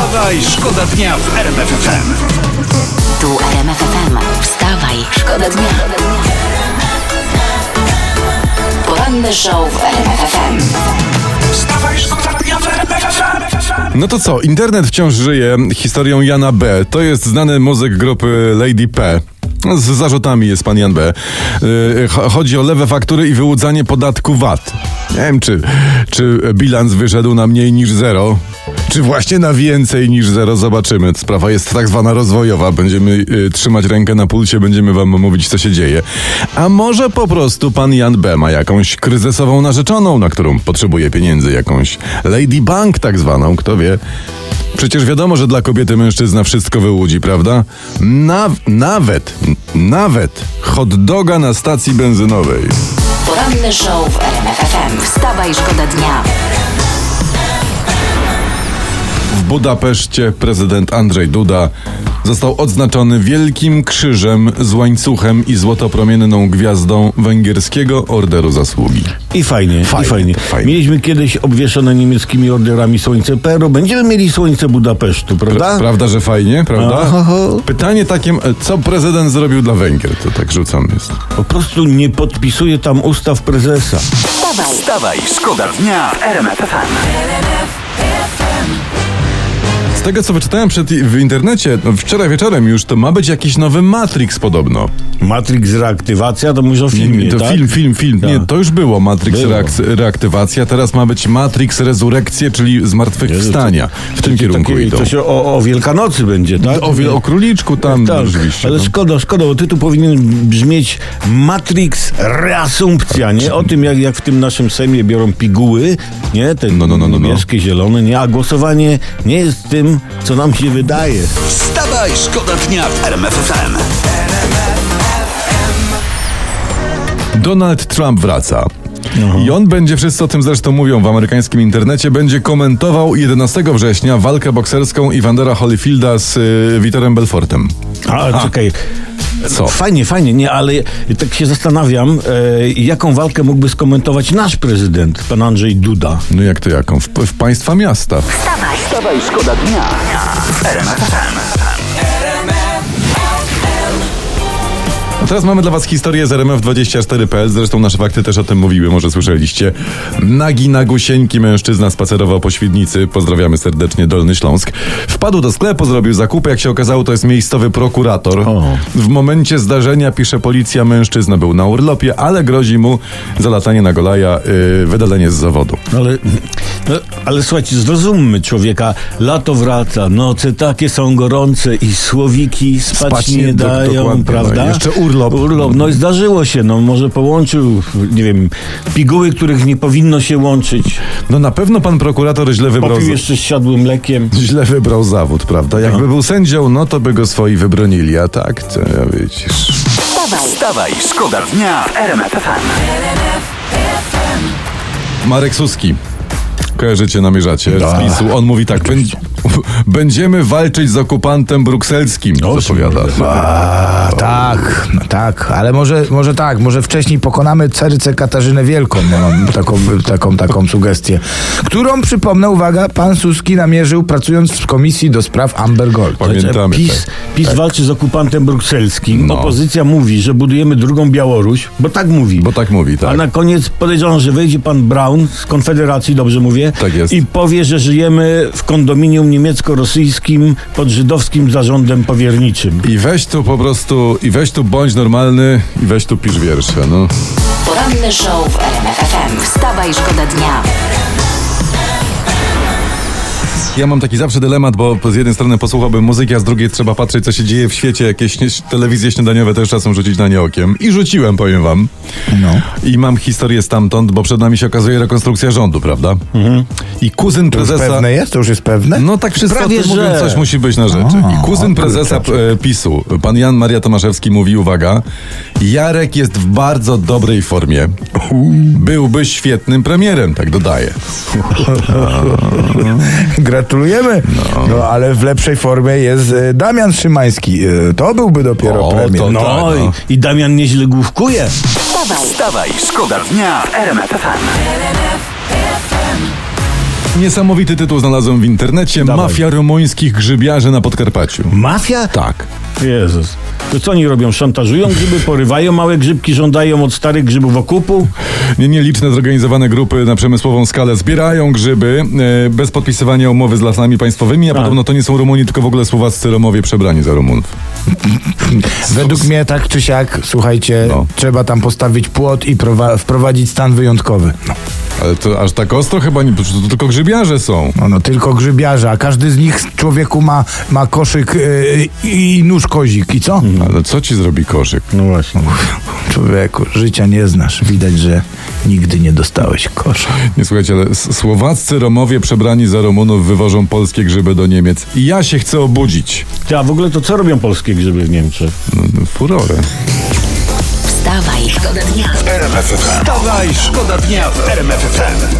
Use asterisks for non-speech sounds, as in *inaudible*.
Wstawaj, szkoda dnia w RMF FM. Tu RMF FM. Wstawaj, szkoda dnia. Poranny show w RMF FM. Wstawaj, szkoda dnia w RMF FM. No to co, internet wciąż żyje historią Jana B. To jest znany muzyk grupy Lady P. Z zarzutami jest pan Jan B. Cho- Chodzi o lewe faktury i wyłudzanie podatku VAT. Nie wiem, czy, czy bilans wyszedł na mniej niż zero, czy właśnie na więcej niż zero. Zobaczymy. Sprawa jest tak zwana rozwojowa. Będziemy yy, trzymać rękę na pulsie, będziemy wam mówić, co się dzieje. A może po prostu pan Jan B. ma jakąś kryzysową narzeczoną, na którą potrzebuje pieniędzy, jakąś Lady Bank tak zwaną, kto wie. Przecież wiadomo, że dla kobiety mężczyzna wszystko wyłudzi, prawda? Naw- nawet, nawet hot doga na stacji benzynowej. Poranny show w RMF FM. Wstawaj, szkoda dnia. Budapeszcie prezydent Andrzej Duda został odznaczony wielkim krzyżem z łańcuchem i złotopromienną gwiazdą węgierskiego Orderu Zasługi. I fajnie, Fajnie, i fajnie. fajnie. Mieliśmy kiedyś obwieszone niemieckimi orderami Słońce Peru, będziemy mieli Słońce Budapesztu, prawda? Prawda, że fajnie, prawda? Aha. Pytanie takie, co prezydent zrobił dla Węgier? To tak rzucam jest. Po prostu nie podpisuje tam ustaw prezesa. Wstawaj, Wstawaj, szkoda dnia w RMF FM. Z tego, co wyczytałem przed, w internecie, no, wczoraj wieczorem już, to ma być jakiś nowy Matrix podobno. Matrix reaktywacja, to mówisz o filmie, to tak? film, film, film. Nie, Tak. to już było Matrix Było. reak- reaktywacja, teraz ma być Matrix rezurekcje, czyli zmartwychwstania. W tym kierunku Takie, idą. coś o, o Wielkanocy będzie, tak? O, o króliczku tam Tak, rzeczywiście. ale no. szkoda, szkoda, bo tytuł powinien brzmieć Matrix Reasumpcja, nie? O tym, jak, jak w tym naszym Sejmie biorą piguły, nie? Te No, no, no, no, no. niebieskie, zielone, nie? A głosowanie nie jest tym, co nam się wydaje. Wstawaj, szkoda dnia w RMF FM. Donald Trump wraca. I on będzie, wszyscy o tym zresztą mówią w amerykańskim internecie, będzie komentował 11 września walkę bokserską Ivandera Holyfielda z y, Witerem Belfortem. A, czekaj. Co? Fajnie, fajnie, nie, ale tak się zastanawiam, e, jaką walkę mógłby skomentować nasz prezydent, pan Andrzej Duda. No jak to jaką? W, w państwa miasta. wstawaj, Wstawaj, szkoda dnia w teraz mamy dla was historię z RMF24.pl, zresztą nasze fakty też o tym mówiły, może słyszeliście. Nagi na gusieńki mężczyzna spacerował po Świdnicy, pozdrawiamy serdecznie Dolny Śląsk. Wpadł do sklepu, zrobił zakupy, jak się okazało to jest miejscowy prokurator. O. W momencie zdarzenia, pisze policja, mężczyzna był na urlopie, ale grozi mu za latanie na Golaja yy, wydalenie z zawodu. Ale, no, ale słuchajcie, zrozummy człowieka. Lato wraca, noce takie są gorące i słowiki spać, Spać nie, dają, dokładnie, prawda? no. Jeszcze urlop. Urlop, no i zdarzyło się, no może połączył, nie wiem, piguły, których nie powinno się łączyć. No na pewno pan prokurator źle wybrał... Popił jeszcze z siadłym mlekiem. Źle wybrał zawód, prawda? Jakby był sędzią, no to by go swoi wybronili, a tak, to ja widzisz. wstawaj, Wstawaj, szkoda dnia w RMF FM. Marek Suski. Kojarzycie, namierzacie z Tak. PiSu. On mówi tak, "Będ- *laughs* będziemy walczyć z okupantem brukselskim, O, zapowiada. A, tak, no tak, ale może, może tak, może wcześniej pokonamy carycę Katarzynę Wielką, no, mam taką, taką, taką sugestię, którą, przypomnę, uwaga, pan Suski namierzył pracując w komisji do spraw Amber Gold. Pamiętamy, PiS, tak. PiS walczy z okupantem brukselskim. No. Opozycja mówi, że budujemy drugą Białoruś, bo tak mówi. Bo tak mówi, A tak. na koniec podejrzewam, że wejdzie pan Brown z Konfederacji, dobrze mówię, Tak jest. i powie, że żyjemy w kondominium niemiecko-rosyjskim pod żydowskim zarządem powierniczym. I weź tu po prostu, i weź tu bądź normalny, i weź tu pisz wiersze, no. poranny show w RMF FM. Wstawaj, szkoda dnia. Ja mam taki zawsze dylemat, bo z jednej strony posłuchałbym muzyki, a z drugiej trzeba patrzeć, co się dzieje w świecie. Jakieś śnie- telewizje śniadaniowe też czasem rzucić na nie okiem. I rzuciłem, powiem wam. No. I mam historię stamtąd, bo przed nami się okazuje rekonstrukcja rządu, prawda? I kuzyn To już prezesa... pewne jest? To już jest pewne? No tak wszyscy Prawie o tym mówią, że. coś musi być na rzeczy. A, I kuzyn o prezesa e, PiSu, pan Jan Maria Tomaszewski mówi, uwaga, Jarek jest w bardzo dobrej formie. Byłby świetnym premierem, tak dodaje. *laughs* Gratulujemy. No. ale w lepszej formie jest e, Damian Szymański. E, To byłby dopiero O, premier. to No, tak, no. i, i Damian nieźle główkuje. Wstawaj, Wstawaj, szkoda dnia w RMF. Niesamowity tytuł znalazłem w internecie. Dawaj. Mafia rumuńskich grzybiarzy na Podkarpaciu. Mafia? Tak. Jezus. To co oni robią? Szantażują grzyby, porywają małe grzybki, żądają od starych grzybów okupu? Nie, nieliczne zorganizowane grupy na przemysłową skalę zbierają grzyby e, bez podpisywania umowy z lasami państwowymi, a, podobno to nie są Rumuni, tylko w ogóle słowaccy Romowie przebrani za Rumunów. Według mnie tak czy siak, słuchajcie, No. trzeba tam postawić płot i prowa- wprowadzić stan wyjątkowy. No. Ale to aż tak ostro chyba nie, to, to tylko grzybiarze są. No, no tylko grzybiarze, a każdy z nich człowieku ma, ma koszyk yy, i nóż kozik. I co? Ale co ci zrobi koszyk? No właśnie. Człowieku, życia nie znasz. Widać, że nigdy nie dostałeś kosza. Nie słuchajcie, ale słowaccy Romowie przebrani za Rumunów wywożą polskie grzyby do Niemiec. I ja się chcę obudzić. Ty, a w ogóle to co robią polskie grzyby w Niemczech? No, no, furorę. Wstawaj, szkoda dnia. Wstawaj, szkoda dnia w RMF FM.